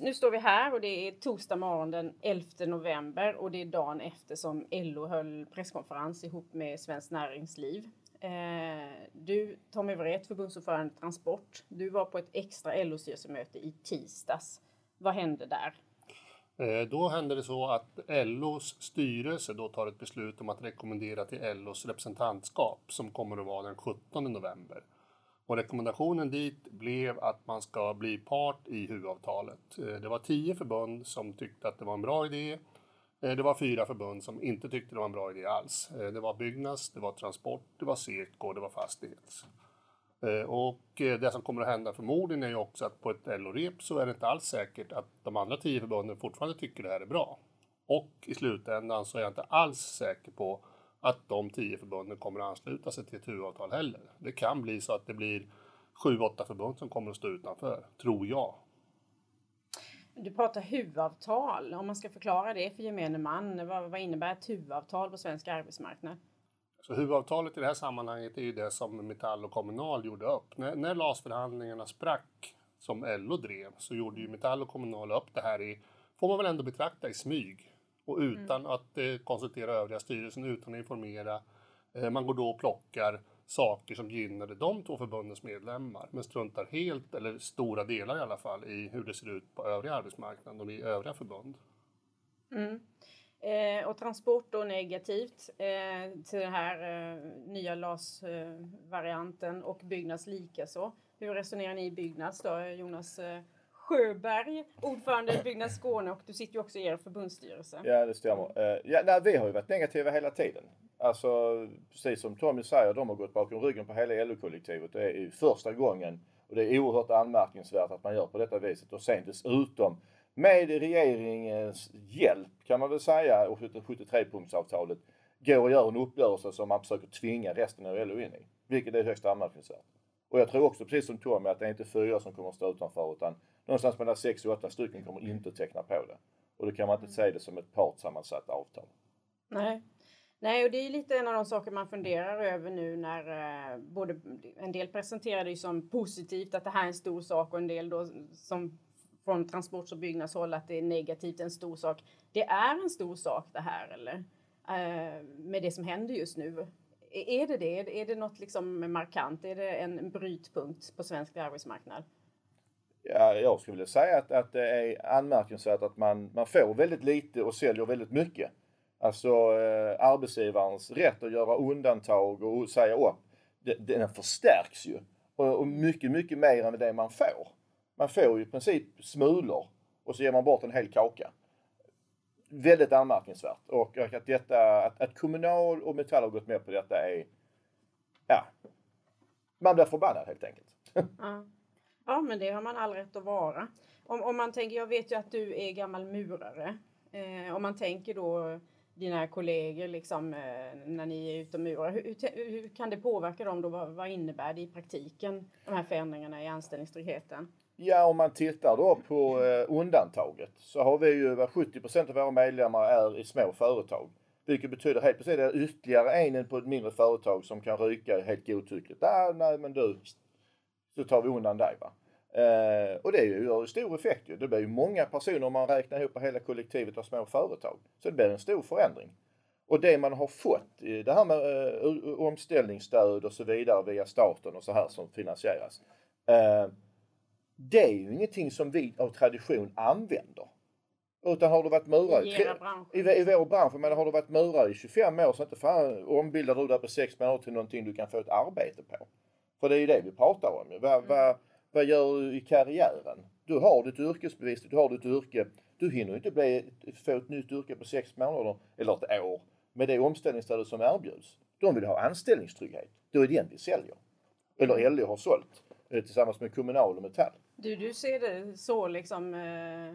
nu står vi här och det är torsdag morgon den 11 november och det är dagen efter som LO höll presskonferens ihop med Svenskt Näringsliv. Eh, du, Tommy Wret, förbundsordförande Transport, du var på ett extra LO-styrelsemöte i tisdags. Vad hände där? Eh, då hände det så att LOs styrelse då tar ett beslut om att rekommendera till LOs representantskap som kommer att vara den 17 november. Och rekommendationen dit blev att man ska bli part i huvudavtalet. Eh, det var tio förbund som tyckte att det var en bra idé. Eh, det var fyra förbund som inte tyckte det var en bra idé alls. Eh, det var Byggnads, det var Transport, det var Seko och det var Fastighets. Och det som kommer att hända förmodligen är ju också att på ett LO-rep så är det inte alls säkert att de andra tio förbunden fortfarande tycker det här är bra. Och i slutändan så är jag inte alls säker på att de tio förbunden kommer att ansluta sig till ett huvudavtal heller. Det kan bli så att det blir sju, åtta förbund som kommer att stå utanför, tror jag. Du pratar huvudavtal. Om man ska förklara det för gemene man, vad, vad innebär ett huvudavtal på svensk arbetsmarknad? Så huvudavtalet i det här sammanhanget är ju det som Metall och Kommunal gjorde upp. När, när LAS-förhandlingarna sprack, som LO drev, så gjorde ju Metall och Kommunal upp det här i, får man väl ändå betrakta, i smyg och utan mm. att eh, konsultera övriga styrelsen, utan att informera. Eh, man går då och plockar saker som gynnade de två förbundens medlemmar men struntar helt, eller stora delar i alla fall, i hur det ser ut på övriga arbetsmarknaden och i övriga förbund. Mm. Eh, och transport då negativt eh, till den här eh, nya LAS-varianten och Byggnads likaså. Hur resonerar ni i Byggnads då, Jonas? Eh, Sjöberg, ordförande i Byggnads Skåne och du sitter ju också i er förbundsstyrelse. Ja, det stämmer. Uh, ja, nej, vi har ju varit negativa hela tiden. Alltså precis som Tommy säger, de har gått bakom ryggen på hela LO-kollektivet. Det är ju första gången och det är oerhört anmärkningsvärt att man gör på detta viset och sen dessutom med regeringens hjälp kan man väl säga och 73-punktsavtalet går och gör en uppgörelse som man försöker tvinga resten av LO in i. Vilket är högst anmärkningsvärt. Och jag tror också precis som Tommy att det är inte fyra som kommer att stå utanför utan någonstans mellan sex och åtta stycken kommer inte teckna på det. Och då kan man inte se det som ett partssammansatt avtal. Nej. Nej, och det är lite en av de saker man funderar över nu när eh, både en del presenterar det som positivt att det här är en stor sak och en del då som från transports och byggnadshåll att det är negativt, en stor sak. Det är en stor sak det här eller? Eh, med det som händer just nu. Är det det? Är det något liksom markant? Är det en brytpunkt på svensk arbetsmarknad? Ja, jag skulle vilja säga att, att det är anmärkningsvärt att man, man får väldigt lite och säljer väldigt mycket. Alltså eh, arbetsgivarens rätt att göra undantag och säga upp, den förstärks ju. Och, och mycket, mycket mer än det man får. Man får ju i princip smulor och så ger man bort en hel kaka. Väldigt anmärkningsvärt. Och att, detta, att, att Kommunal och Metall har gått med på detta är, ja, man blir förbannad helt enkelt. Ja. Ja, men det har man all rätt att vara. Om, om man tänker, jag vet ju att du är gammal murare. Eh, om man tänker då dina kollegor liksom, eh, när ni är ute och murar. Hur, hur, hur, kan det påverka dem då? Vad, vad, innebär det i praktiken, de här förändringarna i anställningstryggheten? Ja, om man tittar då på eh, undantaget så har vi ju 70 procent av våra medlemmar är i små företag. Vilket betyder helt plötsligt att det är ytterligare en på ett mindre företag som kan ryka helt godtyckligt. Ah, nej men du, så tar vi undan dig. Va? Eh, och det gör ju stor effekt ju. Det blir ju många personer om man räknar ihop hela kollektivet av små företag. Så det blir en stor förändring. Och det man har fått, det här med eh, omställningsstöd och så vidare via staten och så här som finansieras. Eh, det är ju ingenting som vi av tradition använder. Utan har du varit murare i, i, i vår bransch, men har du varit murare i 25 år så inte fan ombildar du det på 6 månader till någonting du kan få ett arbete på. För det är ju det vi pratar om. Vad, mm. vad, vad gör du i karriären? Du har ditt yrkesbevis, du har ditt yrke. Du hinner inte bli, få ett nytt yrke på sex månader eller ett år med det omställningsstödet som erbjuds. De vill ha anställningstrygghet. Då är det den vi säljer. Eller LO har sålt eh, tillsammans med Kommunal och Metall. Du, du ser det så liksom eh,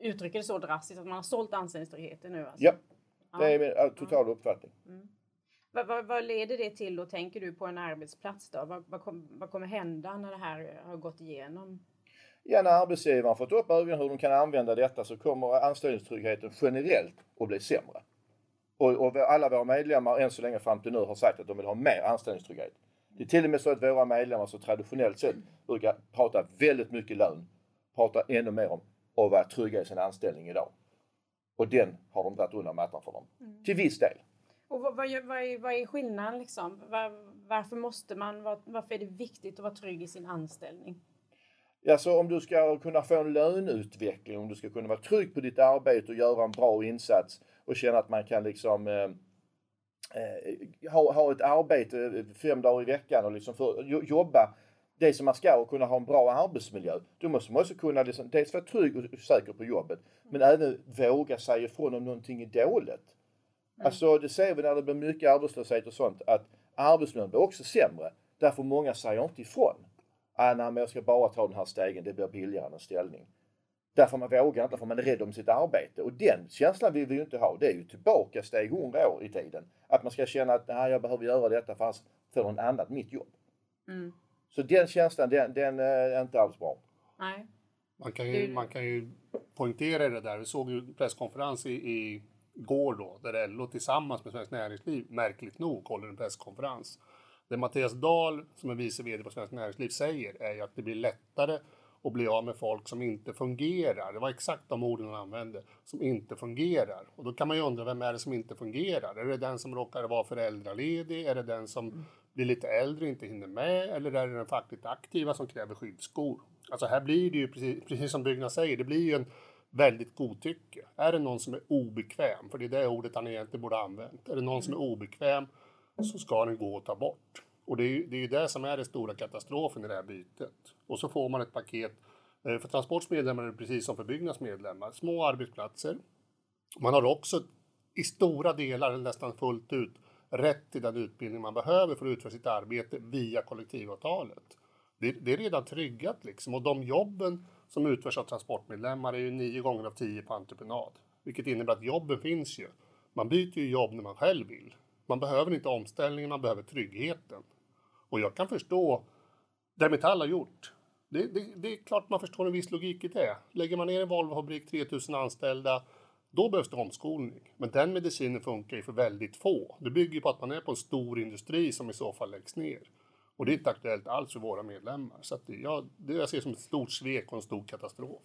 uttrycker det så drastiskt att man har sålt anställningstryggheten nu? Alltså. Ja, det är min ja. total uppfattning. Mm. Vad, vad, vad, leder det till då, tänker du, på en arbetsplats då? Vad, vad, kom, vad kommer hända när det här har gått igenom? Ja, när arbetsgivaren fått upp ögonen hur de kan använda detta så kommer anställningstryggheten generellt att bli sämre. Och, och alla våra medlemmar än så länge fram till nu har sagt att de vill ha mer anställningstrygghet. Det är till och med så att våra medlemmar som traditionellt sett brukar prata väldigt mycket lön, pratar ännu mer om och vara trygga i sin anställning idag. Och den har de dragit undan mattan för dem. Mm. Till viss del. Och vad, vad, vad, är, vad är skillnaden liksom? Var, varför måste man, var, varför är det viktigt att vara trygg i sin anställning? Alltså om du ska kunna få en löneutveckling, om du ska kunna vara trygg på ditt arbete och göra en bra insats och känna att man kan liksom eh, eh, ha, ha ett arbete fem dagar i veckan och liksom för, jobba det som man ska och kunna ha en bra arbetsmiljö. Då måste man också kunna liksom, dels vara trygg och säker på jobbet men även våga säga ifrån om någonting är dåligt. Mm. Alltså det ser vi när det blir mycket arbetslöshet och sånt att arbetsmiljön blir också sämre. Därför många säger inte ifrån. Ah, nej, men jag ska bara ta den här stegen, det blir billigare än en ställning. Därför man vågar inte, för man är rädd om sitt arbete. Och den känslan vill vi ju inte ha. Det är ju tillbaka steg hundra år i tiden. Att man ska känna att nej, jag behöver göra detta för annars får någon annan mitt jobb. Mm. Så den känslan, den, den är inte alls bra. Nej. Man kan ju, man kan ju poängtera det där. Vi såg ju presskonferens i, i går då, där LO tillsammans med Svenskt Näringsliv, märkligt nog, håller en presskonferens. Det Mattias Dahl, som är vice VD på Svenskt Näringsliv, säger är ju att det blir lättare att bli av med folk som inte fungerar. Det var exakt de orden han använde, som inte fungerar. Och då kan man ju undra, vem är det som inte fungerar? Är det den som råkar vara föräldraledig? Är det den som blir lite äldre och inte hinner med? Eller är det den fackligt aktiva som kräver skyddsskor? Alltså här blir det ju, precis, precis som Byggnads säger, det blir ju en väldigt godtycke. Är det någon som är obekväm, för det är det ordet han egentligen borde ha använt. Är det någon som är obekväm så ska den gå att ta bort. Och det är ju det, är det som är den stora katastrofen i det här bytet. Och så får man ett paket. Eh, för Transports medlemmar är det precis som för Byggnads medlemmar. Små arbetsplatser. Man har också i stora delar, nästan fullt ut, rätt till den utbildning man behöver för att utföra sitt arbete via kollektivavtalet. Det, det är redan tryggat liksom. Och de jobben som utförs av transportmedlemmar är ju nio gånger av tio på entreprenad. Vilket innebär att jobben finns ju. Man byter ju jobb när man själv vill. Man behöver inte omställningen, man behöver tryggheten. Och jag kan förstå det Metall har gjort. Det, det, det, är klart man förstår en viss logik i det. Lägger man ner en Volvofabrik, 3000 anställda, då behövs det omskolning. Men den medicinen funkar ju för väldigt få. Det bygger på att man är på en stor industri som i så fall läggs ner. Och det är inte aktuellt alls för våra medlemmar. Så att ja, det jag ser som ett stort svek och en stor katastrof.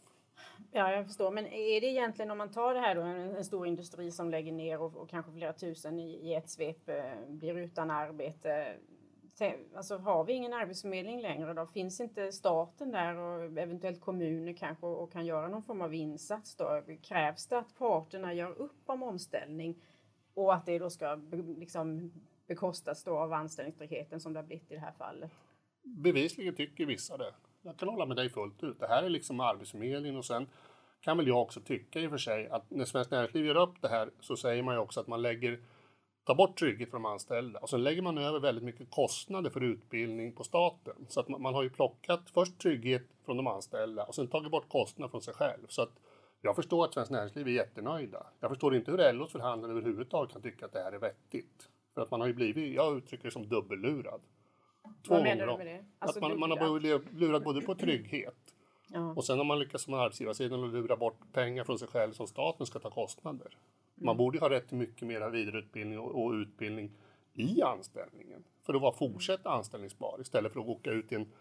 Ja, jag förstår. Men är det egentligen om man tar det här då, en, en stor industri som lägger ner och, och kanske flera tusen i, i ett svep eh, blir utan arbete. Alltså har vi ingen arbetsförmedling längre då? Finns inte staten där och eventuellt kommuner kanske och, och kan göra någon form av insats då? Krävs det att parterna gör upp om omställning och att det då ska liksom bekostas då av anställningstryggheten som det har blivit i det här fallet? Bevisligen tycker vissa det jag kan hålla med dig fullt ut. Det här är liksom Arbetsförmedlingen och sen kan väl jag också tycka i och för sig att när Svenskt Näringsliv gör upp det här så säger man ju också att man lägger tar bort trygghet för de anställda och sen lägger man över väldigt mycket kostnader för utbildning på staten. Så att man, man har ju plockat först trygghet från de anställda och sen tagit bort kostnader från sig själv. Så att jag förstår att Svenskt Näringsliv är jättenöjda. Jag förstår inte hur LOs förhandlare överhuvudtaget kan tycka att det här är vettigt. För att man har ju blivit, jag uttrycker det som dubbellurad. Två Vad menar du med det? Alltså, att man, man har lurat både på trygghet ja. och sen har man lyckats som arbetsgivarsidan att lura bort pengar från sig själv som staten ska ta kostnader. Mm. Man borde ha rätt till mycket mer vidareutbildning och, och utbildning i anställningen för att vara fortsatt anställningsbar istället för att åka ut i en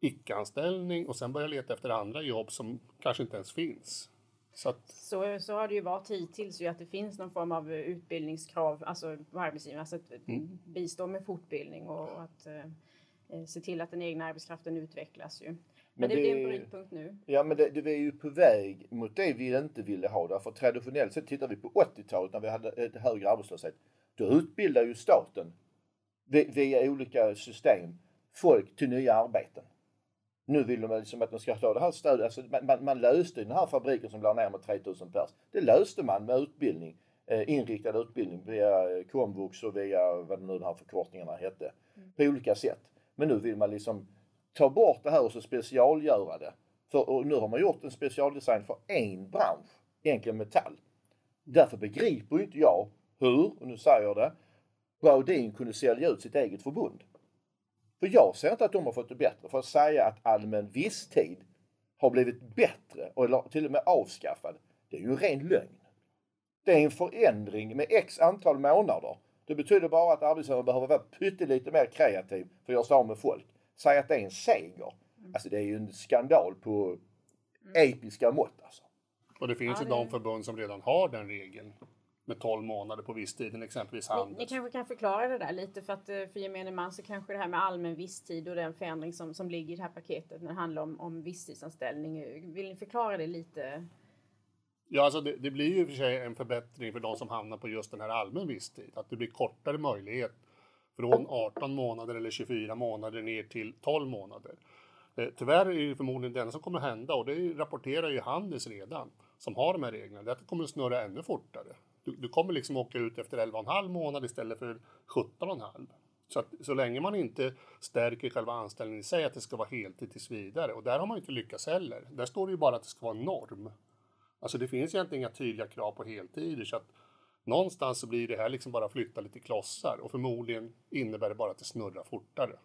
icke-anställning och sen börja leta efter andra jobb som kanske inte ens finns. Så, att... så, så har det ju varit hittills, ju att det finns någon form av utbildningskrav alltså på arbetsgivarna, alltså att mm. bistå med fortbildning och att eh, se till att den egna arbetskraften utvecklas. Ju. Men, men det, det blir en brytpunkt nu. Ja, men det, det är ju på väg mot det vi inte ville ha. Därför traditionellt sett tittar vi på 80-talet när vi hade ett högre arbetslöshet. Då utbildar ju staten via olika system folk till nya arbeten. Nu vill de liksom att man ska ta det här stödet. Alltså man, man, löste den här fabriken som la ner med 3000 pers. Det löste man med utbildning. Eh, inriktad utbildning via komvux och via vad nu de här förkortningarna hette. Mm. På olika sätt. Men nu vill man liksom ta bort det här och så specialgöra det. För, och nu har man gjort en specialdesign för en bransch, enkel metall. Därför begriper inte jag hur, och nu säger jag det, Baudin kunde sälja ut sitt eget förbund. För jag ser inte att de har fått det bättre. För att säga att allmän visstid har blivit bättre och till och med avskaffad, det är ju ren lögn. Det är en förändring med x antal månader. Det betyder bara att arbetsgivaren behöver vara pyttelite mer kreativ för att göra sig av med folk. Säg att det är en seger. Alltså det är ju en skandal på episka mått alltså. Och det finns Ja, ju det- de förbund som redan har den regeln med 12 månader på visstiden, exempelvis Ni, ni kanske kan förklara det där lite för att eh, för gemene man så kanske det här med allmän visstid och den förändring som, som ligger i det här paketet när det handlar om, om visstidsanställning. eh, Vill ni förklara det lite? Ja, alltså det, det blir ju i och för sig en förbättring för de som hamnar på just den här allmän visstid. Att det blir kortare möjlighet från 18 månader eller 24 månader ner till 12 månader. Eh, Tyvärr är det förmodligen det enda som kommer hända och det rapporterar ju Handels redan som har de här reglerna. Det är att det kommer att snurra ännu fortare. Du, du kommer liksom åka ut efter 11,5 månad istället för 17,5. Så att så länge man inte stärker själva anställningen i sig att det ska vara heltid tills vidare och där har man ju inte lyckats heller. Där står det ju bara att det ska vara en norm. Alltså det finns egentligen inga tydliga krav på heltider så att någonstans så blir det här liksom bara flytta lite klossar och förmodligen innebär det bara att det snurrar fortare.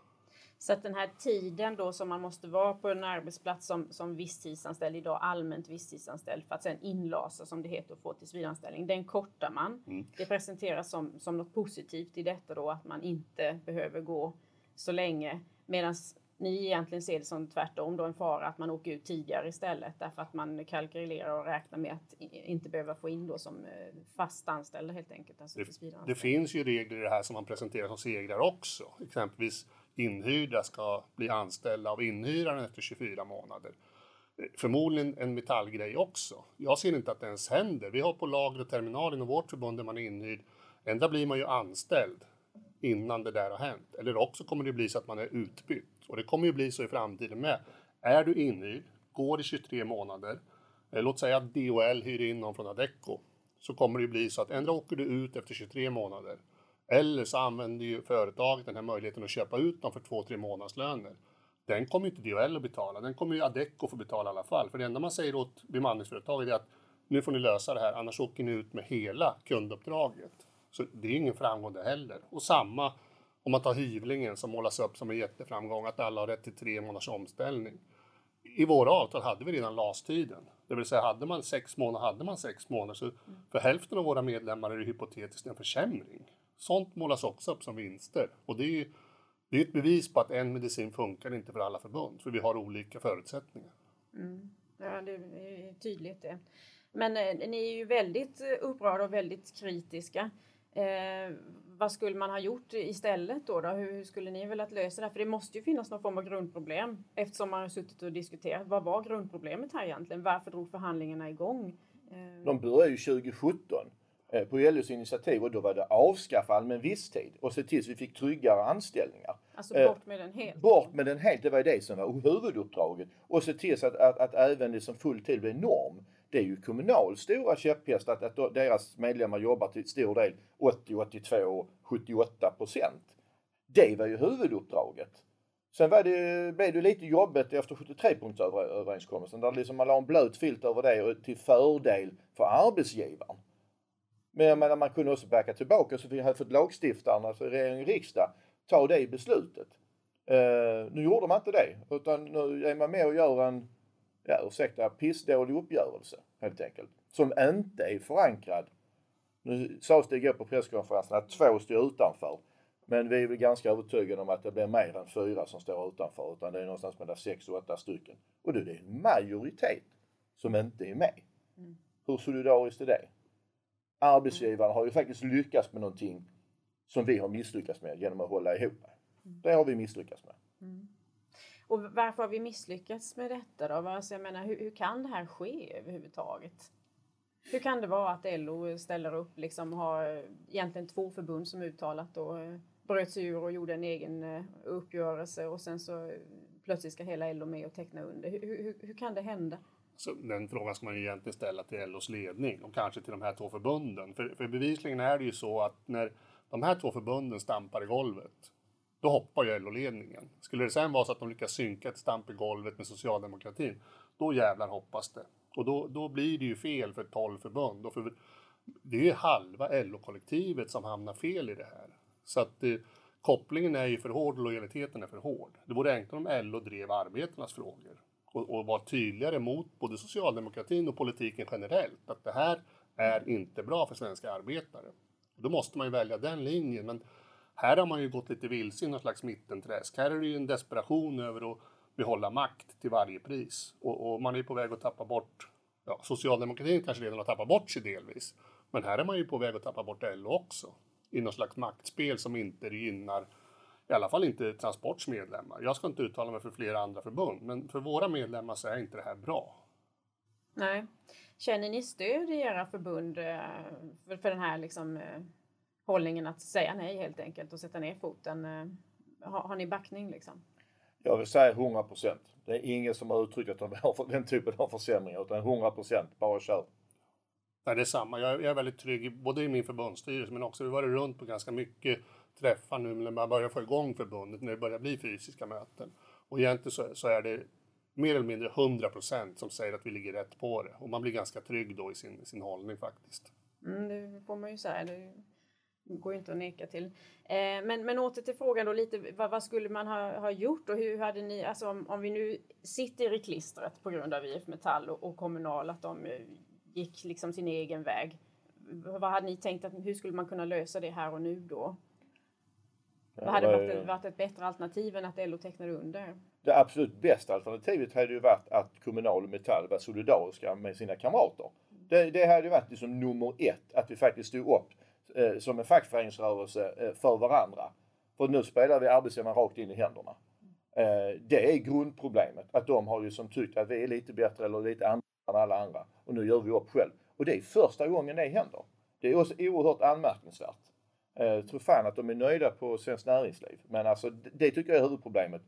Så att den här tiden då som man måste vara på en arbetsplats som, som visstidsanställd, idag allmänt visstidsanställd, för att sen inlasa som det heter och få tillsvidareanställning, den kortar man. Mm. Det presenteras som, som något positivt i detta då, att man inte behöver gå så länge. Medan ni egentligen ser det som tvärtom då, en fara att man åker ut tidigare istället därför att man kalkylerar och räknar med att inte behöva få in då som eh, fast anställda helt enkelt. Alltså Det, det finns ju regler i det här som man presenterar som segrar också. Exempelvis inhyrda ska bli anställda av inhyraren efter 24 månader. Förmodligen en metallgrej också. Jag ser inte att det ens händer. Vi har på lager och terminal inom vårt förbund där man är inhyrd. Ändå blir man ju anställd innan det där har hänt. Eller också kommer det bli så att man är utbytt. Och det kommer ju bli så i framtiden med. Är du inhyrd, går i 23 månader, eh, låt säga att DHL hyr in någon från Adecco, så kommer det bli så att ändå åker du ut efter 23 månader. Eller så använder ju företaget den här möjligheten att köpa ut dem för 2-3 månadslöner. Den kommer ju inte DHL att betala, den kommer ju Adecco få betala i alla fall. För det enda man säger åt bemanningsföretaget är att nu får ni lösa det här, annars åker ni ut med hela kunduppdraget. Så det är ingen framgång det heller. Och samma om man tar hyvlingen som målas upp som en jätteframgång, att alla har rätt till tre månaders omställning. I våra avtal hade vi redan LAS-tiden. Det vill säga hade man sex månader, hade man sex månader. Så för hälften av våra medlemmar är det hypotetiskt en försämring. Sånt målas också upp som vinster. Och det är ju det är ett bevis på att en medicin funkar inte för alla förbund, för vi har olika förutsättningar. Ja, det är tydligt det. Men eh, ni är ju väldigt eh, upprörda och väldigt kritiska. Eh, vad skulle man ha gjort istället då? då? Hur, hur skulle ni velat lösa det? För det måste ju finnas någon form av grundproblem eftersom man har suttit och diskuterat. Vad var grundproblemet här egentligen? Varför drog förhandlingarna igång? Eh, De började ju 2017 eh, på LOs initiativ och då var det avskaffa allmän visstid och se till så vi fick tryggare anställningar. alltså eh, bort med den helt. Bort med den helt, det var det som var huvuduppdraget. Och se till så att, att, att även det som full tid blir norm. Det är ju Kommunals stora käpphäst att, att deras medlemmar jobbar till stor del 80, 82 och 78 procent. Det var ju huvuduppdraget. Sen var det, blev det lite jobbigt efter 73-punktsöverenskommelsen där liksom man la en blöt filt över det till fördel för arbetsgivaren. Men jag menar man kunde också backa tillbaka så vi hade fått lagstiftaren, alltså regering och riksdag, ta det beslutet. Eh, nu gjorde man inte det utan nu är man med och gör en, ja ursäkta, pissdålig uppgörelse helt enkelt. Som inte är förankrad. Nu sades det igår på presskonferensen att två står utanför. Men vi är väl ganska övertygade om att det blir mer än fyra som står utanför. Utan det är någonstans mellan sex och åtta stycken. Och då är det en majoritet som inte är med. Hur solidariskt är det? Arbetsgivaren har ju faktiskt lyckats med någonting som vi har misslyckats med genom att hålla ihop. Det har vi misslyckats med. Och varför har vi misslyckats med detta då? Alltså jag menar, hur, hur kan det här ske överhuvudtaget? Hur kan det vara att LO ställer upp, liksom har egentligen två förbund som uttalat och eh, bröt sig ur och gjorde en egen eh, uppgörelse och sen så eh, plötsligt ska hela LO med och teckna under. Hur, hur, hur kan det hända? Så den frågan ska man ju egentligen ställa till LOs ledning och kanske till de här två förbunden. För, för bevisligen är det ju så att när de här två förbunden stampar i golvet, då hoppar ju LO-ledningen. Skulle det sen vara så att de lyckas synka ett stamp i golvet med socialdemokratin, då jävlar hoppas det. Och då, då blir det ju fel för 12 förbund. Och för, det är ju halva LO-kollektivet som hamnar fel i det här. Så att eh, kopplingen är ju för hård och lojaliteten är för hård. Det vore enklare om LO drev arbetarnas frågor och, och vara tydligare mot både socialdemokratin och politiken generellt. Att det här är inte bra för svenska arbetare. Då måste man ju välja den linjen. Men här har man ju gått lite vilse i någon slags mittenträsk. Här är det ju en desperation över att behålla makt till varje pris. Och, och man är ju på väg att tappa bort Ja, socialdemokratin kanske redan har tappat bort sig delvis. Men här är man ju på väg att tappa bort LO också. I något slags maktspel som inte gynnar, i alla fall inte Transports medlemmar. Jag ska inte uttala mig för flera andra förbund, men för våra medlemmar så är inte det här bra. Nej. Känner ni stöd i era förbund eh, för, för den här liksom, eh, hållningen att säga nej helt enkelt och sätta ner foten? Eh, har, har ni backning liksom? Jag vill säga 100 procent. Det är ingen som har uttryckt att de har den typen av försämringar utan 100 procent. Bara kör. Nej, det är samma. Jag, jag är väldigt trygg både i min förbundsstyrelse men också vi har varit runt på ganska mycket träffar nu när man börjar få igång förbundet, när det börjar bli fysiska möten. Och egentligen så, så är det mer eller mindre 100 procent som säger att vi ligger rätt på det. Och man blir ganska trygg då i sin, sin hållning faktiskt. Mm, det får man ju säga. Det går ju inte att neka till. Eh, men, men åter till frågan då lite, vad, vad skulle man ha, ha gjort och hur hade ni, alltså om, om vi nu sitter i klistret på grund av IF Metall och, och Kommunal, att de eh, gick liksom sin egen väg. Vad hade ni tänkt, att, hur skulle man kunna lösa det här och nu då? Vad hade varit, varit ett bättre alternativ än att LO tecknade under? Det absolut bästa alternativet hade ju varit att Kommunal och Metall var solidariska med sina kamrater. Det, det hade ju varit liksom nummer ett, att vi faktiskt stod upp eh, som en fackföreningsrörelse eh, för varandra. För nu spelar vi arbetsgivarna rakt in i händerna. Eh, det är grundproblemet, att de har ju som tyckt att vi är lite bättre eller lite andra än alla andra och nu gör vi upp själv. Och det är första gången det händer. Det är också oerhört anmärkningsvärt. Jag eh, tror fan att de är nöjda på Svenskt Näringsliv. Men alltså det tycker jag är huvudproblemet.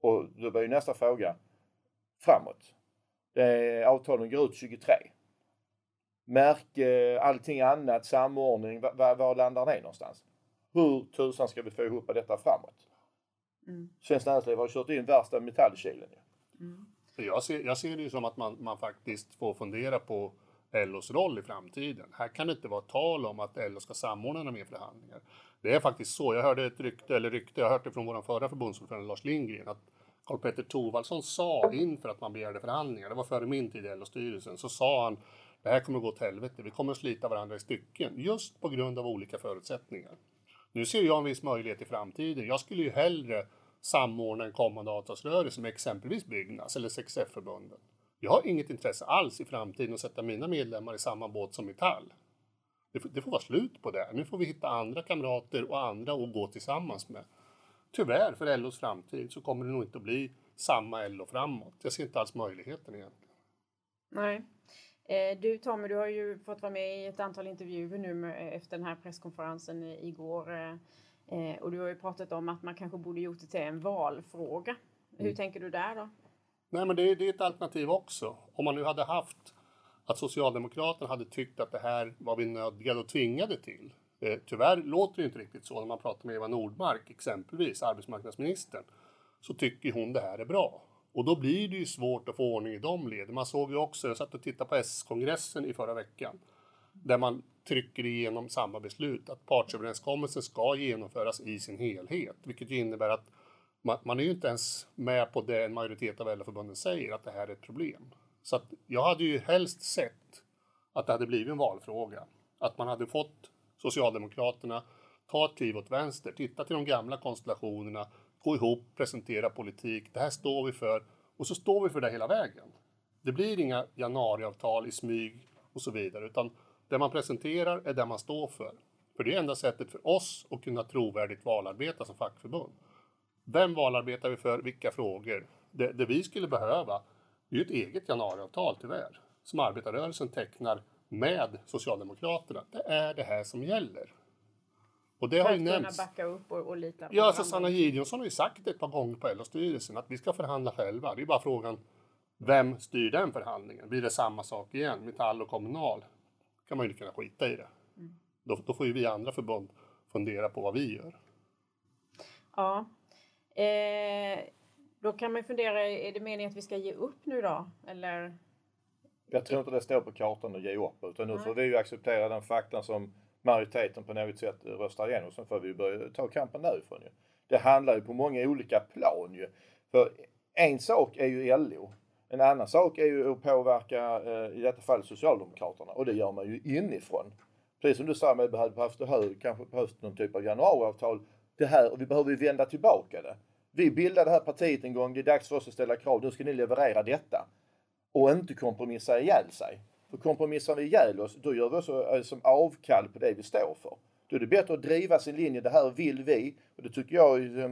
Och då blir ju nästa fråga framåt. Det avtalen går ut 23. Märke, allting annat, samordning, var, var landar det någonstans? Hur tusan ska vi få ihop detta framåt? Mm. Svenskt Näringsliv har kört in värsta metallkilen. Mm. Jag, ser, jag ser det ju som att man, man faktiskt får fundera på LOs roll i framtiden. Här kan det inte vara tal om att LO ska samordna några mer förhandlingar. Det är faktiskt så. Jag hörde ett rykte, eller rykte, jag hörde det från vår förra förbundsordförande Lars Lindgren, att Karl Petter Thorwaldsson sa inför att man begärde förhandlingar, det var före min tid i LO-styrelsen, så sa han det här kommer att gå åt helvete, vi kommer att slita varandra i stycken, just på grund av olika förutsättningar. Nu ser jag en viss möjlighet i framtiden. Jag skulle ju hellre samordna en kommande avtalsrörelse med exempelvis Byggnads eller 6F-förbunden. Jag har inget intresse alls i framtiden att sätta mina medlemmar i samma båt som Metall. Det får, det får vara slut på det. Nu får vi hitta andra kamrater och andra att gå tillsammans med. Tyvärr för LOs framtid så kommer det nog inte att bli samma LO framåt. Jag ser inte alls möjligheten egentligen. Nej. Eh, du Tommy, du har ju fått vara med i ett antal intervjuer nu efter den här presskonferensen igår. Eh, och du har ju pratat om att man kanske borde gjort det till en valfråga. Hur mm. tänker du där då? Nej, men det, det är ett alternativ också. Om man nu hade haft att Socialdemokraterna hade tyckt att det här var vi nödgade och tvingade till. Eh, tyvärr låter det inte riktigt så när man pratar med Eva Nordmark, exempelvis arbetsmarknadsministern, så tycker hon det här är bra. Och då blir det ju svårt att få ordning i de leden. Man såg ju också, jag satt och tittade på S-kongressen i förra veckan, där man trycker igenom samma beslut, att partsöverenskommelsen ska genomföras i sin helhet, vilket ju innebär att man, man, är ju inte ens med på det en majoritet av LO-förbunden säger, att det här är ett problem. Så att jag hade ju helst sett att det hade blivit en valfråga. Att man hade fått Socialdemokraterna ta ett kliv åt vänster, titta till de gamla konstellationerna, gå ihop, presentera politik. Det här står vi för och så står vi för det hela vägen. Det blir inga januariavtal i smyg och så vidare, utan det man presenterar är det man står för. För det är enda sättet för oss att kunna trovärdigt valarbeta som fackförbund. Vem valarbetar vi för? Vilka frågor? Det, det vi skulle behöva är ju ett eget januariavtal tyvärr, som arbetarrörelsen tecknar med Socialdemokraterna. Det är det här som gäller. Och det för har ju nämnts. backa upp och, och lita på Ja, alltså Sanna Gideonsson har ju sagt ett par gånger på LO-styrelsen att vi ska förhandla själva. Det är bara frågan vem styr den förhandlingen? Blir det samma sak igen? Metall och Kommunal? kan man ju kunna skita i det. Mm. Då, då, får ju vi andra förbund fundera på vad vi gör. Ja, Eh, då kan man fundera, är det meningen att vi ska ge upp nu då? Eller? Jag tror inte det står på kartan att ge upp utan nu Nej. får vi ju acceptera den faktan som majoriteten på något sätt röstar igenom. Sen får vi börja ta kampen därifrån ju. Det handlar ju på många olika plan ju. För en sak är ju LO. En annan sak är ju att påverka, eh, i detta fall Socialdemokraterna och det gör man ju inifrån. Precis som du sa, man det här, kanske behövs någon typ av januariavtal det här och vi behöver ju vända tillbaka det. Vi bildade det här partiet en gång, det är dags för oss att ställa krav, nu ska ni leverera detta. och inte kompromissa ihjäl sig. För kompromissar vi ihjäl oss, då gör vi också eh, som avkall på det vi står för. Då är det bättre att driva sin linje, det här vill vi. Och det tycker jag eh,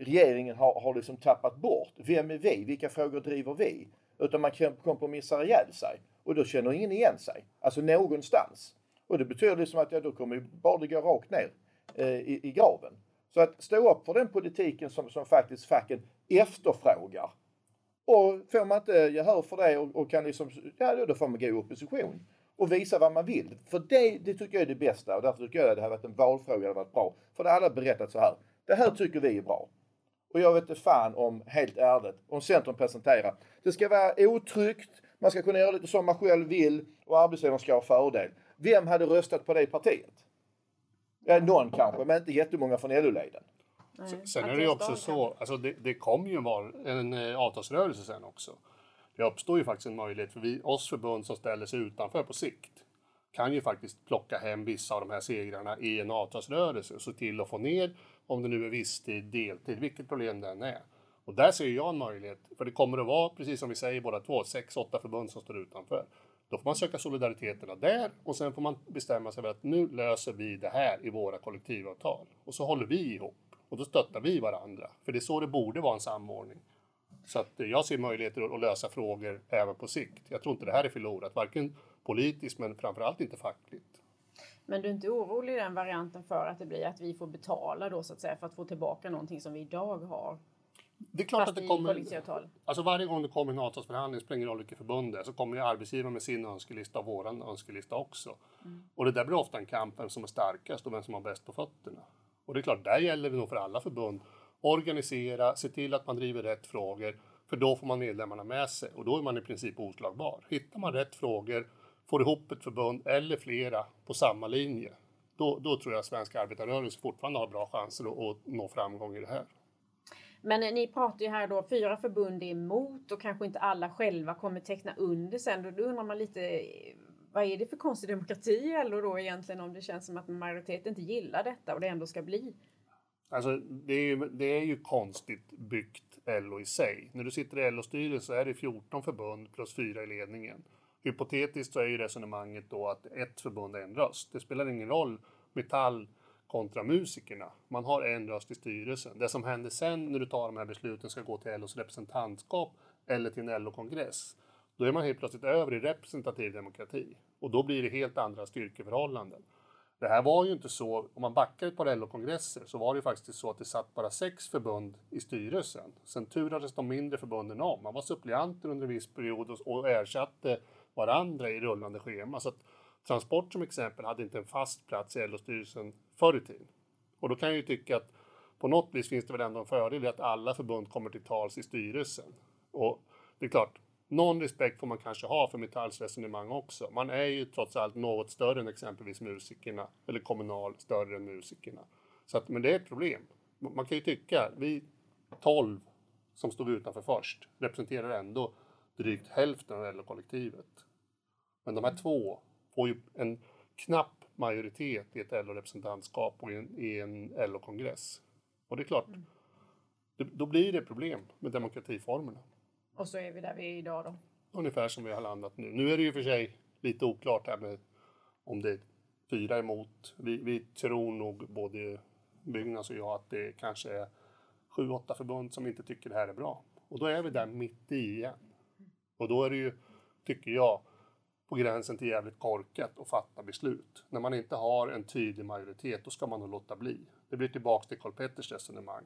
regeringen har, har liksom tappat bort. Vem är vi? Vilka frågor driver vi? Utan man kompromissar ihjäl sig. Och då känner ingen igen sig. Alltså någonstans. Och det betyder liksom att ja, då kommer ju bara gå rakt ner Eh, i, i graven. Så att stå upp för den politiken som, som faktiskt facken efterfrågar. Och får man inte gehör för det och, och kan liksom, ja då får man gå i opposition och visa vad man vill. För det, det tycker jag är det bästa och därför tycker jag att det här varit en valfråga, det hade varit bra. För det alla berättat så här. Det här tycker vi är bra. Och jag vet inte fan om, helt ärligt, om Centern presenterar. Det ska vara otryggt, man ska kunna göra lite som man själv vill och arbetsgivaren ska ha fördel. Vem hade röstat på det partiet? Ja, någon kanske, men inte jättemånga från LO-leden. Sen är det ju också så, alltså det, det kommer ju vara en eh, avtalsrörelse sen också. Det uppstår ju faktiskt en möjlighet för vi, oss förbund som ställer sig utanför på sikt kan ju faktiskt plocka hem vissa av de här segrarna i en avtalsrörelse och se till att få ner, om det nu är visstid, deltid, vilket problem det än är. Och där ser jag en möjlighet, för det kommer att vara, precis som vi säger båda två, sex, åtta förbund som står utanför. Då får man söka solidariteterna där och sen får man bestämma sig för att nu löser vi det här i våra kollektivavtal. Och så håller vi ihop och då stöttar vi varandra. För det är så det borde vara en samordning. Så att eh, jag ser möjligheter att lösa frågor även på sikt. Jag tror inte det här är förlorat, varken politiskt men framförallt inte fackligt. Men du är inte orolig i den varianten för att det blir att vi får betala då så att säga för att få tillbaka någonting som vi idag har? Det är klart Fast att det kommer... Alltså varje gång det kommer en avtalsförhandling, spelar ingen roll vilket förbund det är, så kommer ju arbetsgivaren med sin önskelista och våran önskelista också. Mm. Och det där blir ofta en kamp vem som är starkast och vem som har bäst på fötterna. Och det är klart, där gäller det nog för alla förbund. Organisera, se till att man driver rätt frågor, för då får man medlemmarna med sig och då är man i princip oslagbar. Hittar man rätt frågor, får ihop ett förbund eller flera på samma linje, då, då tror jag svenska arbetarrörelse fortfarande har bra chanser att, att nå framgång i det här. Men ni pratar ju här då, fyra förbund är emot och kanske inte alla själva kommer teckna under sen. Då undrar man lite, vad är det för konstig demokrati i LO då egentligen om det känns som att majoriteten inte gillar detta och det ändå ska bli? Alltså det är, ju, det är ju konstigt byggt LO i sig. När du sitter i LO-styrelsen är det 14 förbund plus fyra i ledningen. Hypotetiskt så är ju resonemanget då att ett förbund är en röst. Det spelar ingen roll Metall kontra musikerna. Man har en röst i styrelsen. Det som händer sen när du tar de här besluten ska gå till LOs representantskap eller till en LO-kongress. Då är man helt plötsligt över i representativ demokrati och då blir det helt andra styrkeförhållanden. Det här var ju inte så, om man backar ett par LO-kongresser så var det ju faktiskt så att det satt bara sex förbund i styrelsen. Sen turades de mindre förbunden om. Man var suppleanter under en viss period och ersatte varandra i rullande schema. Så att Transport som exempel hade inte en fast plats i LO-styrelsen förr i tiden. Och då kan jag ju tycka att på något vis finns det väl ändå en fördel i att alla förbund kommer till tals i styrelsen. Och det är klart, någon respekt får man kanske ha för Metalls resonemang också. Man är ju trots allt något större än exempelvis musikerna, eller Kommunal större än musikerna. Så att, men det är ett problem. Man kan ju tycka, vi 12 som stod utanför först representerar ändå drygt hälften av LO-kollektivet. Men de här två får ju en knapp majoritet i ett LO-representantskap och i en, i en LO-kongress. Och det är klart, mm. det, då blir det problem med demokratiformerna. Och så är vi där vi är idag då? Ungefär som vi har landat nu. Nu är det ju för sig lite oklart här med om det är fyra emot. Vi, vi tror nog både Byggnads och jag att det kanske är sju, åtta förbund som inte tycker det här är bra. Och då är vi där mitt i igen. Och då är det ju, tycker jag, på gränsen till jävligt korkat att fatta beslut. När man inte har en tydlig majoritet, då ska man nog låta bli. Det blir tillbaka till Karl Petters resonemang.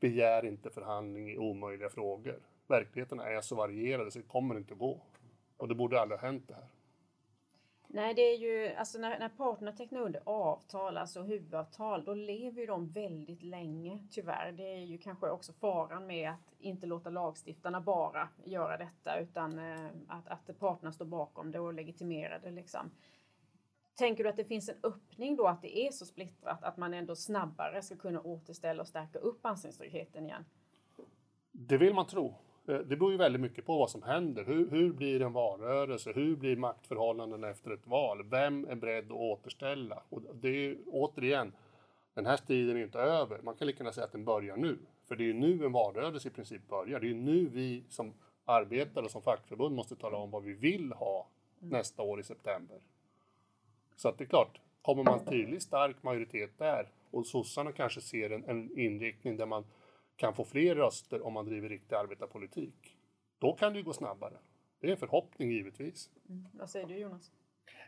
Begär inte förhandling i omöjliga frågor. Verkligheten är så varierade så det kommer inte att gå. Och det borde aldrig ha hänt det här. Nej, det är ju alltså när, när parterna tecknar under avtal, alltså huvudavtal, då lever ju de väldigt länge tyvärr. Det är ju kanske också faran med att inte låta lagstiftarna bara göra detta utan eh, att, att parterna står bakom det och legitimerar det liksom. Tänker du att det finns en öppning då att det är så splittrat att man ändå snabbare ska kunna återställa och stärka upp anställningstryggheten igen? Det vill man tro. Eh, det beror ju väldigt mycket på vad som händer. Hur, hur blir en valrörelse? Hur blir maktförhållanden efter ett val? Vem är beredd att återställa? Och det är återigen, den här striden är inte över. Man kan lika gärna säga att den börjar nu. För det är ju nu en valrörelse i princip börjar. Det är ju nu vi som arbetare och som fackförbund måste tala om vad vi vill ha nästa år i september. Så att det är klart, kommer man tydlig stark majoritet där och sossarna kanske ser en, en inriktning där man kan få fler röster om man driver riktig arbetarpolitik. Då kan det ju gå snabbare. Det är en förhoppning givetvis. Mm. Vad säger du Jonas?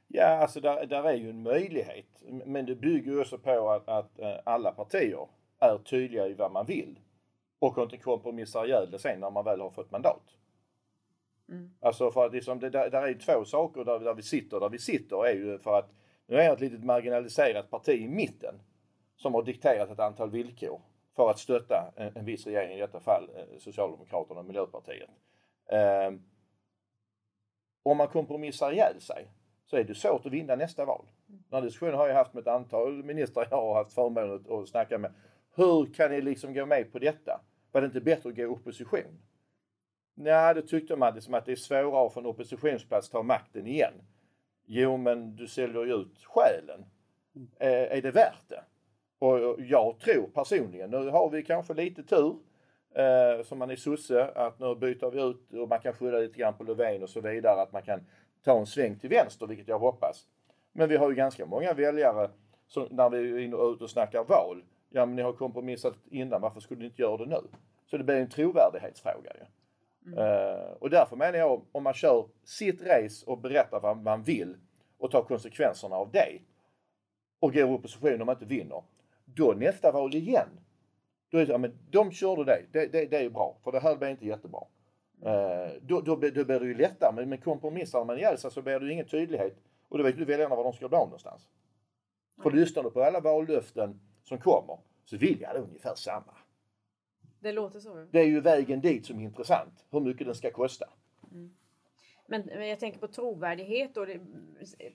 Ja, alltså där, där är ju en möjlighet. Men det bygger ju också på att, att eh, alla partier är tydliga i vad man vill. Och inte kompromissar ihjäl det sen när man väl har fått mandat. Mm. Alltså för att liksom, det, där, där är ju två saker där, där vi sitter. Där vi sitter är ju för att nu är det ett litet marginaliserat parti i mitten som har dikterat ett antal villkor för att stötta en, en viss regering, i detta fall eh, Socialdemokraterna och Miljöpartiet. Eh, om man kompromissar ihjäl sig så är det svårt att vinna nästa val. Den här diskussionen har jag haft med ett antal ministrar jag har haft förmånen att snacka med. Hur kan ni liksom gå med på detta? Var det inte bättre att gå i opposition? Nej, det tyckte man liksom att det är svårare från oppositionsplats ta makten igen. Jo, men du säljer ju ut själen. Mm. Eh, är det värt det? Och jag tror personligen, nu har vi kanske lite tur eh, som man är sosse, att nu byter vi ut och man kan skylla lite grann på Löfven och så vidare, att man kan ta en sväng till vänster, vilket jag hoppas. Men vi har ju ganska många väljare som när vi är inne och ut och snackar val. Ja, men ni har kompromissat innan, varför skulle ni inte göra det nu? Så det blir en trovärdighetsfråga ju. Mm. Uh, och därför menar jag, om man kör sitt race och berättar vad man vill och tar konsekvenserna av det och går i opposition om man inte vinner. Då nästa val igen. Då är det, ja, men de körde det. Det, det, det är bra, för det här blir inte jättebra. Uh, då, då, då blir det ju lättare, men, men kompromissar man ihjäl sig så blir det ju ingen tydlighet. Och då vet ju väljarna var de ska dra någonstans. För lyssnar du på alla vallöften som kommer så vill jag ungefär samma. Det låter så. Det är ju vägen dit som är intressant. Hur mycket den ska kosta. Mm. Men, jag tänker på trovärdighet. Och det,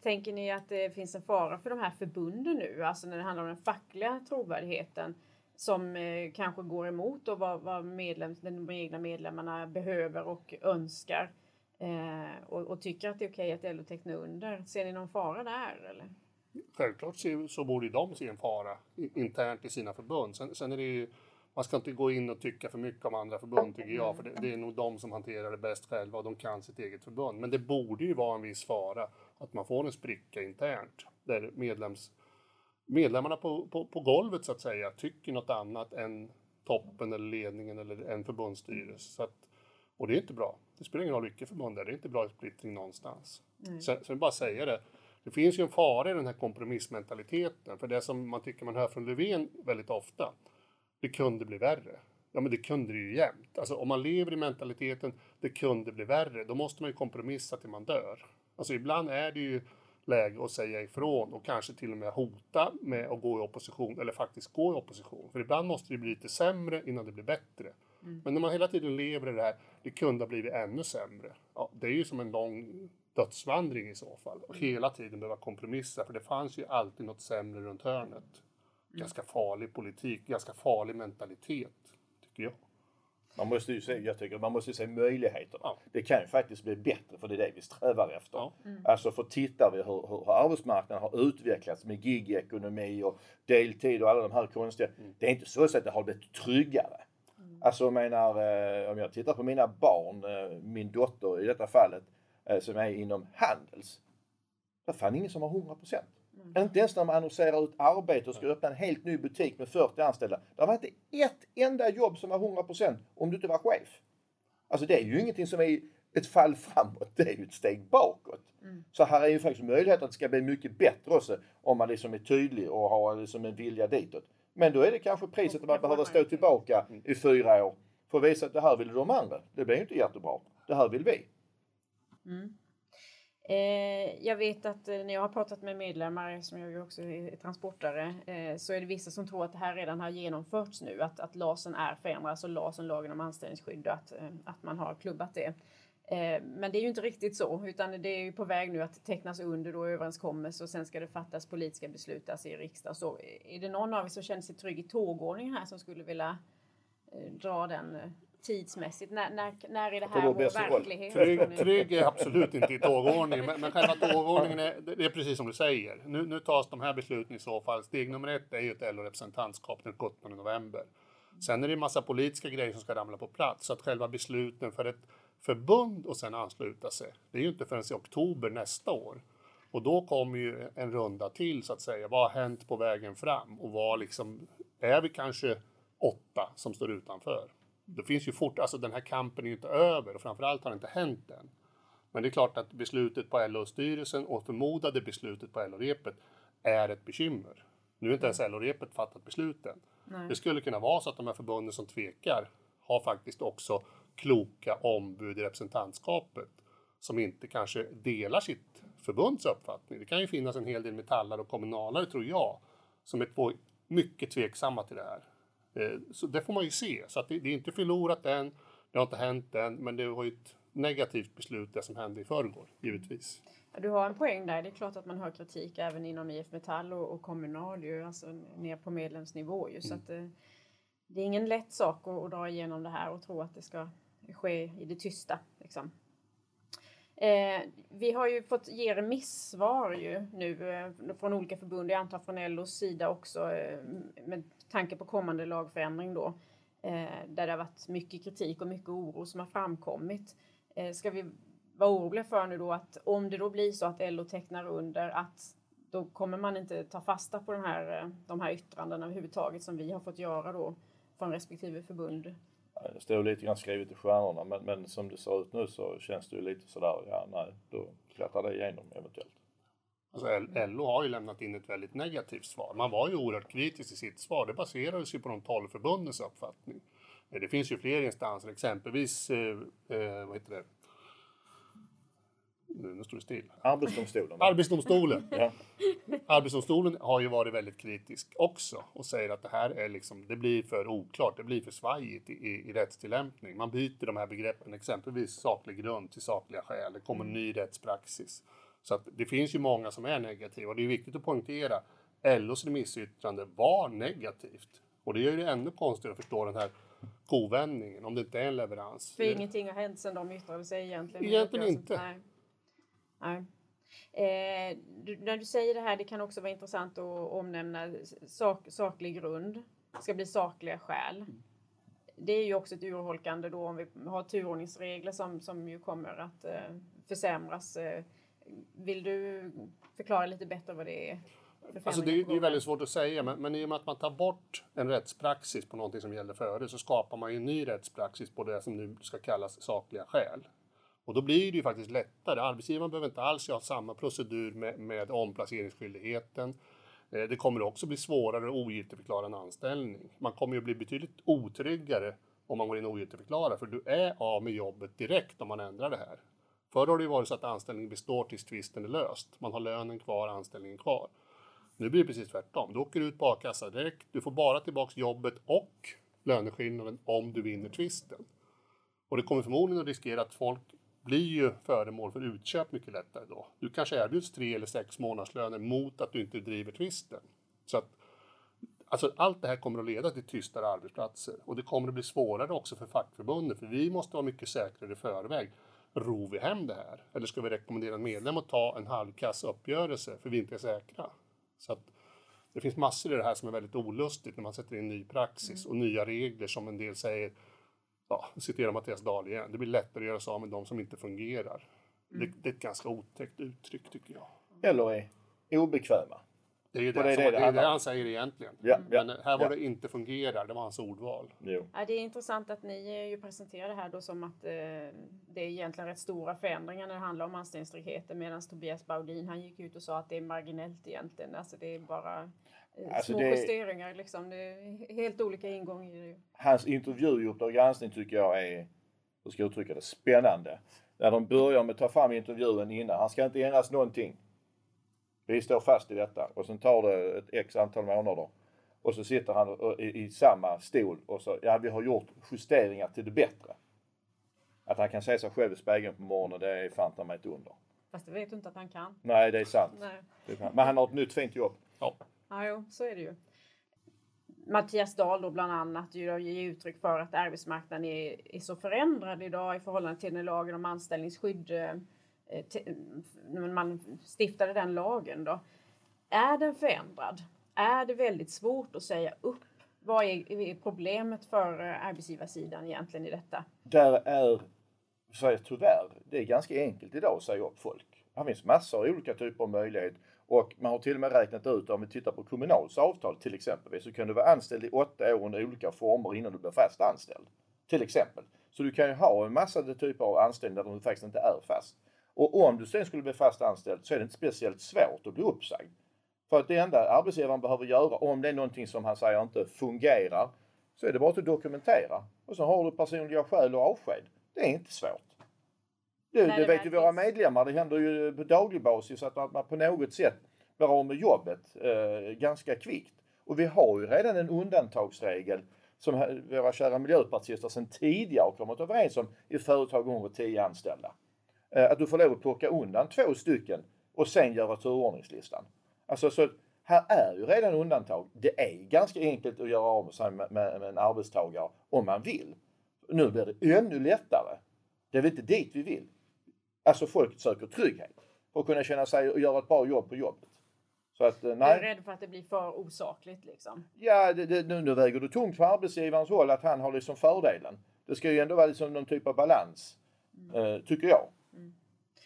tänker ni att det finns en fara för de här förbunden nu? Alltså när det handlar om den fackliga trovärdigheten som eh, kanske går emot och vad, vad medlem, de egna medlemmarna behöver och önskar. Eh, och, och, tycker att det är okej att LO tecknar under. Ser ni någon fara där? Eller? Självklart så borde de se en fara internt i sina förbund. Sen, sen är det ju man ska inte gå in och tycka för mycket om andra förbund tycker jag, för det, det, är nog de som hanterar det bäst själva och de kan sitt eget förbund. Men det borde ju vara en viss fara att man får en spricka internt där medlems, medlemmarna på, på, på golvet så att säga tycker något annat än toppen eller ledningen eller en förbundsstyrelse. Så att, och det är inte bra. Det spelar ingen roll vilket förbund det är, det är inte bra splittring någonstans. Mm. Sen, sen bara säga det, det finns ju en fara i den här kompromissmentaliteten, för det som man tycker man hör från Löfven väldigt ofta, det kunde bli värre. Ja, men det kunde det ju jämt. Alltså om man lever i mentaliteten, det kunde bli värre, då måste man ju kompromissa till man dör. Alltså ibland är det ju läge att säga ifrån och kanske till och med hota med att gå i opposition eller faktiskt gå i opposition. För ibland måste det bli lite sämre innan det blir bättre. Mm. Men när man hela tiden lever i det här, det kunde ha blivit ännu sämre. Ja, det är ju som en lång dödsvandring i så fall. Och hela tiden behöva kompromissa, för det fanns ju alltid något sämre runt hörnet. Ganska farlig politik, ganska farlig mentalitet, tycker jag. Man måste ju se, jag tycker man måste se möjligheterna. Ja. Det kan ju faktiskt bli bättre för det är det vi strävar efter. Ja. Mm. Alltså för tittar vi hur, hur arbetsmarknaden har utvecklats med gigekonomi och deltid och alla de här konstiga. Mm. Det är inte så att det har blivit tryggare. Mm. Alltså jag menar, eh, om jag tittar på mina barn, eh, min dotter i detta fallet, eh, som är inom Handels. Det är fan ingen som har 100 procent. Mm. Inte ens när man annonserar ut arbete och ska öppna en helt ny butik med 40 anställda. Det var inte ett enda jobb som var 100% om du inte var chef. Alltså det är ju ingenting som är ett fall framåt, det är ju ett steg bakåt. Mm. Så här är ju faktiskt möjlighet att det ska bli mycket bättre också om man liksom är tydlig och har liksom en vilja ditåt. Men då är det kanske priset att man behöver stå tillbaka i fyra år för att visa att det här vill de andra. Det blir ju inte jättebra. Det här vill vi. Mm. Eh, jag vet att eh, när jag har pratat med medlemmar, som jag ju också är transportare, eh, så är det vissa som tror att det här redan har genomförts nu, att, att LASen är förändrad, alltså LASen, lagen om anställningsskydd, att, eh, att man har klubbat det. Eh, men det är ju inte riktigt så, utan det är ju på väg nu att tecknas under då överenskommelse och sen ska det fattas politiska beslut alltså i riksdagen. Så eh, är det någon av er som känner sig trygg i tågordningen här som skulle vilja dra den tidsmässigt? När, när, när är det här vår verklighet? Trygg, trygg är absolut inte i tågordning, men, men själva tågordningen är, det är precis som du säger. Nu, nu tas de här besluten i så fall. Steg nummer ett är ju ett LO-representantskap den 17 november. Sen är det en massa politiska grejer som ska ramla på plats, så att själva besluten för ett förbund och sen ansluta sig. Det är ju inte förrän i oktober nästa år. Och då kommer ju en runda till så att säga. Vad har hänt på vägen fram? Och vad liksom, är vi kanske åtta som står utanför? Det finns ju fort, alltså den här kampen är ju inte över och framförallt har det inte hänt än. Men det är klart att beslutet på LO-styrelsen och förmodade beslutet på LO-repet är ett bekymmer. Nu är inte ens LO-repet fattat besluten. Nej. Det skulle kunna vara så att de här förbunden som tvekar har faktiskt också kloka ombud i representantskapet som inte kanske delar sitt förbunds uppfattning. Det kan ju finnas en hel del metallare och kommunalare, tror jag, som är mycket tveksamma till det här. Eh, så det får man ju se. Så att det, är inte förlorat än, det har inte hänt än, men det var ju ett negativt beslut det som hände i förrgår, givetvis. Du har en poäng där. Det är klart att man hör kritik även inom IF Metall och, och Kommunal, ju, alltså ner på medlemsnivå. Ju, mm. så att, det, eh, det är ingen lätt sak att, att, dra igenom det här och tro att det ska ske i det tysta. Liksom. Eh, vi har ju fått ge remissvar ju nu eh, från olika förbund, jag antar från LOs sida också, eh, med tanke på kommande lagförändring då, eh, där det har varit mycket kritik och mycket oro som har framkommit. Eh, ska vi vara oroliga för nu då att om det då blir så att LO tecknar under att då kommer man inte ta fasta på den här, eh, de här yttrandena överhuvudtaget som vi har fått göra då från respektive förbund? Det står lite grann skrivet i stjärnorna men, men som det ser ut nu så känns det ju lite sådär, ja nej, då klättrar det igenom eventuellt. Alltså, LO har ju lämnat in ett väldigt negativt svar. Man var ju oerhört kritisk i sitt svar. Det baserades ju på de tolv förbundens uppfattning. Det finns ju fler instanser, exempelvis eh, eh vad heter det? Nu, nu står det still. Arbetsdomstolen. Arbetsdomstolen. ja. Arbetsdomstolen har ju varit väldigt kritisk också och säger att det här är liksom, det blir för oklart, det blir för svajigt i, i, i rättstillämpning. Man byter de här begreppen, exempelvis saklig grund till sakliga skäl. Det kommer mm. ny rättspraxis. Så att det finns ju många som är negativa och det är viktigt att poängtera LOs remissyttrande var negativt. Och det gör det ännu konstigare att förstå den här kovändningen om det inte är en leverans. För ingenting har hänt sedan de yttrade sig egentligen? Egentligen inte. Nej. Nej. Eh, du, när du säger det här, det kan också vara intressant att omnämna sak, saklig grund. Det ska bli sakliga skäl. Det är ju också ett urholkande då om vi har turordningsregler som, som ju kommer att eh, försämras. Eh, vill du förklara lite bättre vad det är? Alltså det, är, det är väldigt svårt att säga, men, men i och med att man tar bort en rättspraxis på någonting som gällde före så skapar man ju en ny rättspraxis på det som nu ska kallas sakliga skäl. Och då blir det ju faktiskt lättare. Arbetsgivaren behöver inte alls ha samma procedur med, med omplaceringsskyldigheten. Eh, det kommer också bli svårare att ogiltigförklara en anställning. Man kommer ju bli betydligt otryggare om man går in och ogiltigförklarar, för du är av med jobbet direkt om man ändrar det här. Förr har det ju varit så att anställningen består tills tvisten är löst. Man har lönen kvar, anställningen kvar. Nu blir det precis tvärtom. Du åker ut på a-kassa direkt. Du får bara tillbaks jobbet och löneskillnaden om du vinner tvisten. Och det kommer förmodligen att riskera att folk blir ju föremål för utköp mycket lättare då. Du kanske erbjuds tre eller sex månadslöner mot att du inte driver tvisten. Så att, alltså allt det här kommer att leda till tystare arbetsplatser och det kommer att bli svårare också för fackförbunden för vi måste vara mycket säkrare i förväg. Ror vi hem det här? Eller ska vi rekommendera en medlem att ta en halvkass uppgörelse för vi inte är säkra? Så att det finns massor i det här som är väldigt olustigt när man sätter in ny praxis och nya regler som en del säger ja, citera Mattias Dahl igen, det blir lättare att göra sig av med de som inte fungerar. Mm. Det, det, är ett ganska otäckt uttryck tycker jag. Eller är obekväma. Det är ju det, det, det, det, det, det han säger egentligen. Ja, Men här var ja. det inte fungerar, det var hans ordval. Jo. Ja, det är intressant att ni ju presenterar det här då som att eh, det är egentligen rätt stora förändringar när det handlar om anställningstryggheten medan Tobias Baudin han gick ut och sa att det är marginellt egentligen. Alltså det är bara eh, alltså små det, justeringar liksom. Det är helt olika ingångar. Hans intervju i Uppdrag granskning tycker jag är, hur ska jag uttrycka det, spännande. När de börjar med att ta fram intervjun innan. Han ska inte ändras någonting. Vi står fast i detta och sen tar det ett x antal månader. Och så sitter han i, i samma stol och så, ja vi har gjort justeringar till det bättre. Att han kan se sig själv i spegeln på morgonen, det är fan ta mig ett under. Fast det vet du inte att han kan. Nej, det är sant. Nej. Men han har ett nytt fint jobb. Ja. Ja, jo, så är det ju. Mattias Dahl då bland annat ger uttryck för att arbetsmarknaden är, är så förändrad idag i förhållande till när lagen om anställningsskydd Eh, Eh, mm, när man stiftade den lagen då. Är den förändrad? Är det väldigt svårt att säga upp? Vad är problemet för eh, arbetsgivarsidan egentligen i detta? Där är säger tyvärr, det är ganska enkelt idag att säga upp folk. Det finns massor av olika typer av möjligheter och man har till och med räknat ut om vi tittar på Kommunals avtal till exempel så kan du vara anställd i åtta år under olika former innan du blir fast anställd. Till exempel. Så du kan ju ha en massa typer av anställningar där du faktiskt inte är fast. Och om du sen skulle bli fast anställd så är det inte speciellt svårt att bli uppsagd. För att det enda arbetsgivaren behöver göra om det är någonting som han säger inte fungerar så är det bara att dokumentera. Och så har du personliga skäl och avsked. Det är inte svårt. Det, Nej, det, vet ju våra medlemmar. Det händer ju på daglig basis att man på något sätt blir av med jobbet eh, ganska kvickt. Och vi har ju redan en undantagsregel som våra kära miljöpartister sedan tidigare kommit överens om i företag under 10 anställda. Eh, att du får lov att plocka undan två stycken och sen göra turordningslistan. Alltså så här är ju redan undantag. Det är ganska enkelt att göra av sig med, med, med en arbetstagare om man vill. Nu blir det ännu lättare. Det är väl inte dit vi vill. Alltså folk söker trygghet för att kunna känna sig och göra ett bra jobb på jobbet. Så att, nej. Du är rädd för att det blir för osakligt liksom? Ja, det, det, nu, nu väger du tungt på arbetsgivarens håll att han har liksom fördelen. Det ska ju ändå vara liksom någon typ av balans, mm. eh, tycker jag.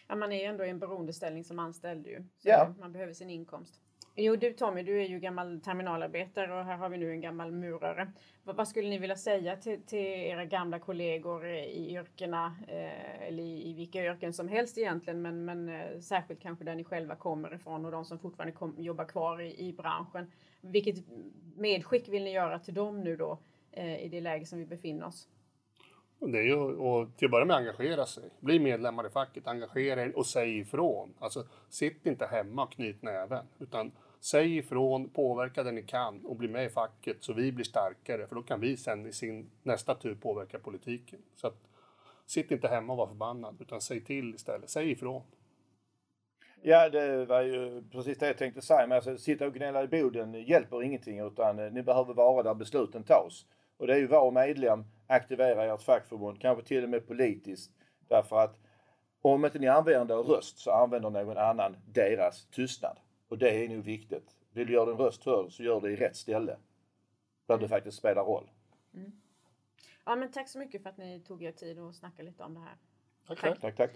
Ja, man är ju ändå i en beroendeställning som anställd ju. Så ja. man behöver sin inkomst. Jo, du Tommy, du är ju gammal terminalarbetare och här har vi nu en gammal murare. Vad, vad skulle ni vilja säga till, till era gamla kollegor i yrkena, eh, eller i, i, vilka yrken som helst egentligen, men, men eh, särskilt kanske där ni själva kommer ifrån och de som fortfarande kom, jobbar kvar i, i branschen. Vilket medskick vill ni göra till dem nu då eh, i det läge som vi befinner oss? Det är ju att till att börja med engagera sig. Bli medlemmar i facket, engagera er och säg ifrån. Alltså, sitt inte hemma och knyt näven. Utan säg ifrån, påverka det ni kan och bli med i facket så vi blir starkare. För då kan vi sen i sin nästa tur påverka politiken. Så att, sitt inte hemma och var förbannad, utan säg till istället. Säg ifrån. Ja, det var ju precis det jag tänkte säga. Men alltså, sitta och gnälla i boden hjälper ingenting utan eh, ni behöver vara där besluten tas. Och det är ju var medlem, aktivera ert fackförbund, kanske till och med politiskt. Därför att om inte ni använder er röst så använder någon annan deras tystnad. Och det är nog viktigt. Vill du göra din röst hörd så gör det i rätt ställe. Där det faktiskt spelar roll. Mm. Ja men tack så mycket för att ni tog er tid och snackade lite om det här. Tack, tack. tack, tack.